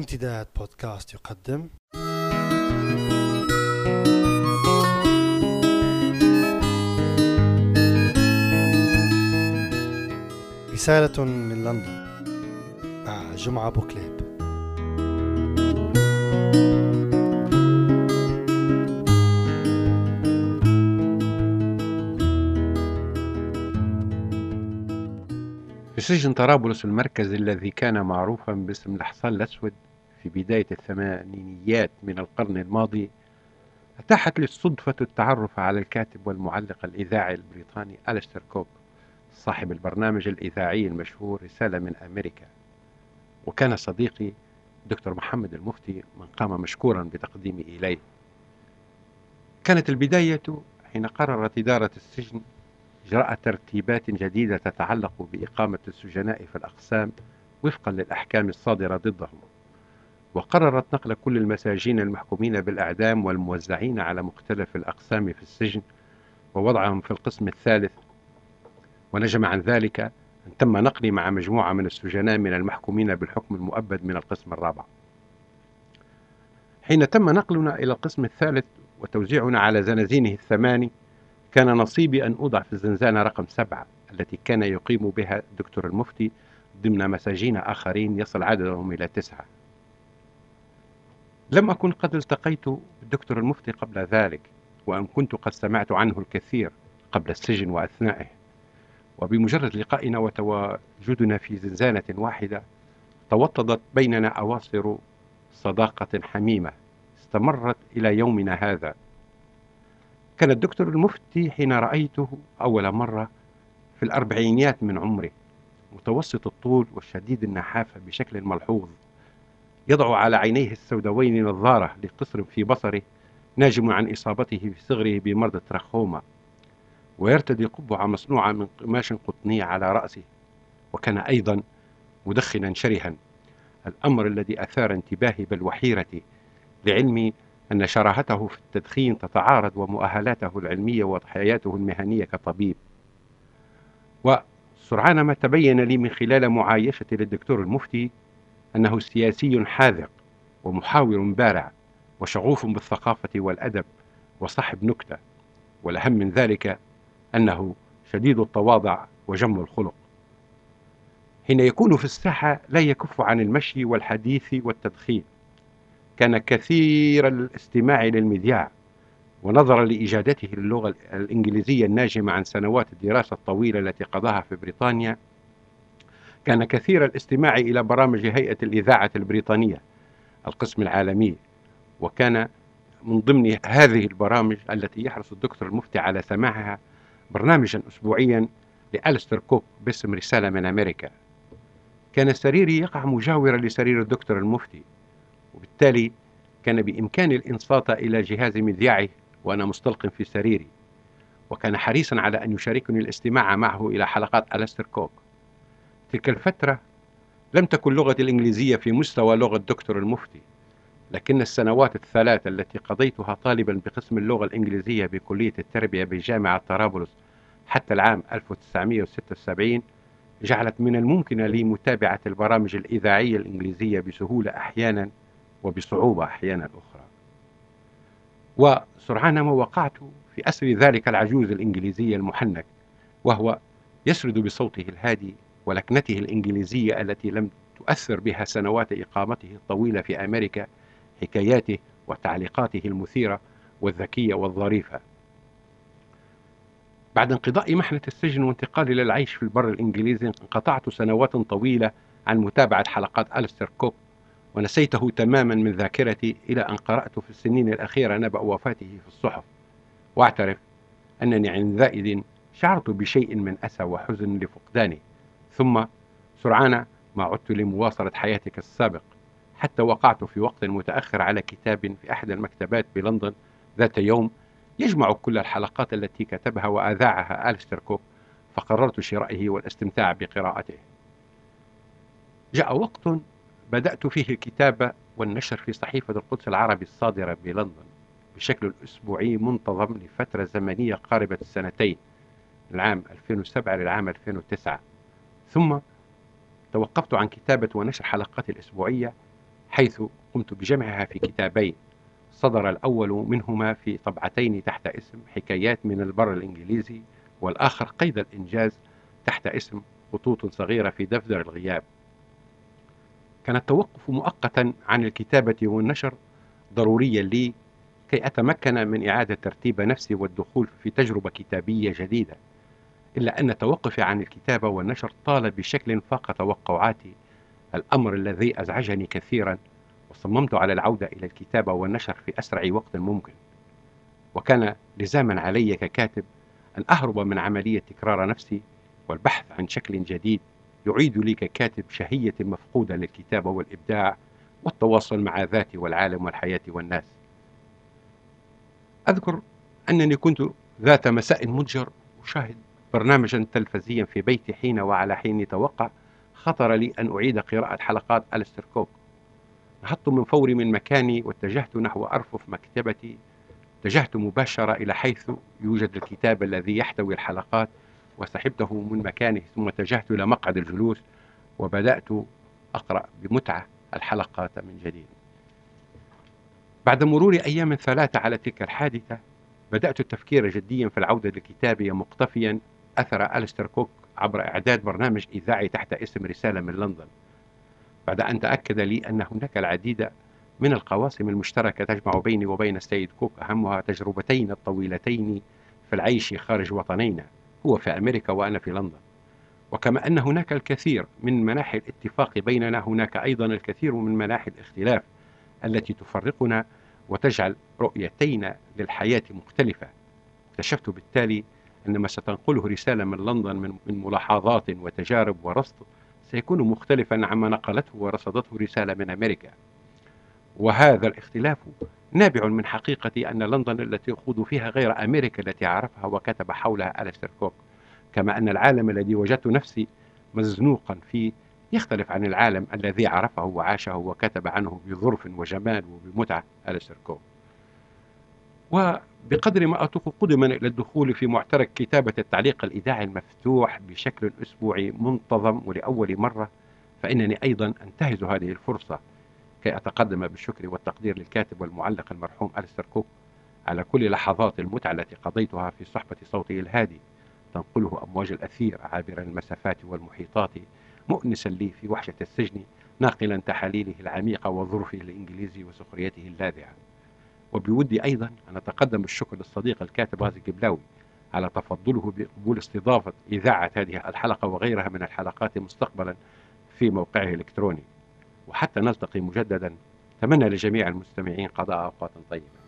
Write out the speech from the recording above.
امتداد بودكاست يقدم. رسالة من لندن. مع جمعة بوكليب في سجن طرابلس المركزي الذي كان معروفا باسم الحصان الأسود. في بداية الثمانينيات من القرن الماضي أتاحت لي الصدفة التعرف على الكاتب والمعلق الإذاعي البريطاني أليستر كوب صاحب البرنامج الإذاعي المشهور رسالة من أمريكا. وكان صديقي دكتور محمد المفتي من قام مشكورا بتقديمي إليه. كانت البداية حين قررت إدارة السجن إجراء ترتيبات جديدة تتعلق بإقامة السجناء في الأقسام وفقا للأحكام الصادرة ضدهم. وقررت نقل كل المساجين المحكومين بالإعدام والموزعين على مختلف الأقسام في السجن ووضعهم في القسم الثالث. ونجم عن ذلك أن تم نقلي مع مجموعة من السجناء من المحكومين بالحكم المؤبد من القسم الرابع. حين تم نقلنا إلى القسم الثالث وتوزيعنا على زنازينه الثماني كان نصيبي أن أوضع في الزنزانة رقم سبعة التي كان يقيم بها الدكتور المفتي ضمن مساجين آخرين يصل عددهم إلى تسعة. لم أكن قد التقيت بالدكتور المفتي قبل ذلك وأن كنت قد سمعت عنه الكثير قبل السجن وأثنائه. وبمجرد لقائنا وتواجدنا في زنزانة واحدة توطدت بيننا أواصر صداقة حميمة استمرت إلى يومنا هذا. كان الدكتور المفتي حين رأيته أول مرة في الأربعينيات من عمره متوسط الطول والشديد النحافة بشكل ملحوظ. يضع على عينيه السوداوين نظارة لقصر في بصره ناجم عن إصابته في صغره بمرض التراخوما ويرتدي قبعة مصنوعة من قماش قطني على رأسه وكان أيضا مدخنا شرها. الأمر الذي أثار انتباهي بل وحيرتي لعلمي أن شراهته في التدخين تتعارض ومؤهلاته العلمية وحياته المهنية كطبيب. وسرعان ما تبين لي من خلال معايشتي للدكتور المفتي أنه سياسي حاذق ومحاور بارع وشغوف بالثقافة والأدب وصاحب نكتة والأهم من ذلك أنه شديد التواضع وجم الخلق. حين يكون في الساحة لا يكف عن المشي والحديث والتدخين. كان كثير الاستماع للمذياع ونظرا لإجادته للغة الإنجليزية الناجمة عن سنوات الدراسة الطويلة التي قضاها في بريطانيا كان كثير الاستماع إلى برامج هيئة الإذاعة البريطانية القسم العالمي وكان من ضمن هذه البرامج التي يحرص الدكتور المفتي على سماعها برنامجا أسبوعيا لألستر كوك باسم رسالة من أمريكا. كان سريري يقع مجاورا لسرير الدكتور المفتي وبالتالي كان بإمكاني الإنصات إلى جهاز مذياعه وأنا مستلق في سريري وكان حريصا على أن يشاركني الاستماع معه إلى حلقات ألستر كوك تلك الفترة لم تكن لغتي الإنجليزية في مستوى لغة دكتور المفتي لكن السنوات الثلاث التي قضيتها طالبا بقسم اللغة الإنجليزية بكلية التربية بجامعة طرابلس حتى العام 1976 جعلت من الممكن لي متابعة البرامج الإذاعية الإنجليزية بسهولة أحيانا وبصعوبة أحيانا أخرى. وسرعان ما وقعت في أسر ذلك العجوز الإنجليزي المحنك وهو يسرد بصوته الهادي ولكنته الإنجليزية التي لم تؤثر بها سنوات إقامته الطويلة في أمريكا حكاياته وتعليقاته المثيرة والذكية والظريفة. بعد انقضاء محنة السجن وانتقالي للعيش في البر الإنجليزي انقطعت سنوات طويلة عن متابعة حلقات ألستر كوك ونسيته تماما من ذاكرتي إلى أن قرأت في السنين الأخيرة نبأ وفاته في الصحف. واعترف أنني عندئذ شعرت بشيء من أسى وحزن لفقدانه ثم سرعان ما عدت لمواصلة حياتك السابق. حتى وقعت في وقت متأخر على كتاب في أحد المكتبات بلندن ذات يوم يجمع كل الحلقات التي كتبها وأذاعها ألستر كوك فقررت شرائه والاستمتاع بقراءته. جاء وقت بدأت فيه الكتابة والنشر في صحيفة القدس العربي الصادرة بلندن بشكل أسبوعي منتظم لفترة زمنية قاربة السنتين العام 2007 للعام 2009 ثم توقفت عن كتابة ونشر حلقاتي الأسبوعية حيث قمت بجمعها في كتابين. صدر الأول منهما في طبعتين تحت اسم حكايات من البر الإنجليزي والآخر قيد الإنجاز تحت اسم خطوط صغيرة في دفتر الغياب. كان التوقف مؤقتا عن الكتابة والنشر ضروريا لي كي أتمكن من إعادة ترتيب نفسي والدخول في تجربة كتابية جديدة. إلا أن توقفي عن الكتابة والنشر طال بشكل فاق توقعاتي. الأمر الذي أزعجني كثيرا وصممت على العودة إلى الكتابة والنشر في أسرع وقت ممكن. وكان لزاما علي ككاتب أن أهرب من عملية تكرار نفسي والبحث عن شكل جديد يعيد لي ككاتب شهية مفقودة للكتابة والإبداع والتواصل مع ذاتي والعالم والحياة والناس. أذكر أنني كنت ذات مساء متجر أشاهد برنامجا تلفزيا في بيتي حين وعلى حين توقع خطر لي أن أعيد قراءة حلقات ألستر كوك نهضت من فوري من مكاني واتجهت نحو أرفف مكتبتي. اتجهت مباشرة إلى حيث يوجد الكتاب الذي يحتوي الحلقات وسحبته من مكانه ثم اتجهت إلى مقعد الجلوس وبدأت أقرأ بمتعة الحلقات من جديد. بعد مرور أيام ثلاثة على تلك الحادثة بدأت التفكير جديا في العودة للكتابة مقتفيا أثر ألستر كوك عبر إعداد برنامج إذاعي تحت اسم رسالة من لندن. بعد أن تأكد لي أن هناك العديد من القواسم المشتركة تجمع بيني وبين السيد كوك أهمها تجربتين الطويلتين في العيش خارج وطنينا هو في أمريكا وأنا في لندن. وكما أن هناك الكثير من مناحي الاتفاق بيننا هناك أيضا الكثير من مناحي الاختلاف التي تفرقنا وتجعل رؤيتين للحياة مختلفة. اكتشفت بالتالي أن ما ستنقله رسالة من لندن من ملاحظات وتجارب ورصد سيكون مختلفا عما نقلته ورصدته رسالة من أمريكا. وهذا الاختلاف نابع من حقيقة أن لندن التي أخوض فيها غير أمريكا التي عرفها وكتب حولها ألستر كوك كما أن العالم الذي وجدت نفسي مزنوقا فيه يختلف عن العالم الذي عرفه وعاشه وكتب عنه بظرف وجمال وبمتعة ألستر كوك. وبقدر ما أتوق قدما إلى الدخول في معترك كتابة التعليق الإذاعي المفتوح بشكل أسبوعي منتظم ولأول مرة فإنني أيضا أنتهز هذه الفرصة كي أتقدم بالشكر والتقدير للكاتب والمعلق المرحوم ألستر كوك على كل لحظات المتعة التي قضيتها في صحبة صوته الهادي. تنقله أمواج الأثير عابر المسافات والمحيطات مؤنسا لي في وحشة السجن ناقلا تحاليله العميقة وظروفه الإنجليزي وسخريته اللاذعة. وبودي أيضا أن أتقدم بالشكر للصديق الكاتب غازي الجبلاوي على تفضله بقبول استضافة إذاعة هذه الحلقة وغيرها من الحلقات مستقبلا في موقعه الإلكتروني. وحتى نلتقي مجددا. أتمنى لجميع المستمعين قضاء أوقات طيبة.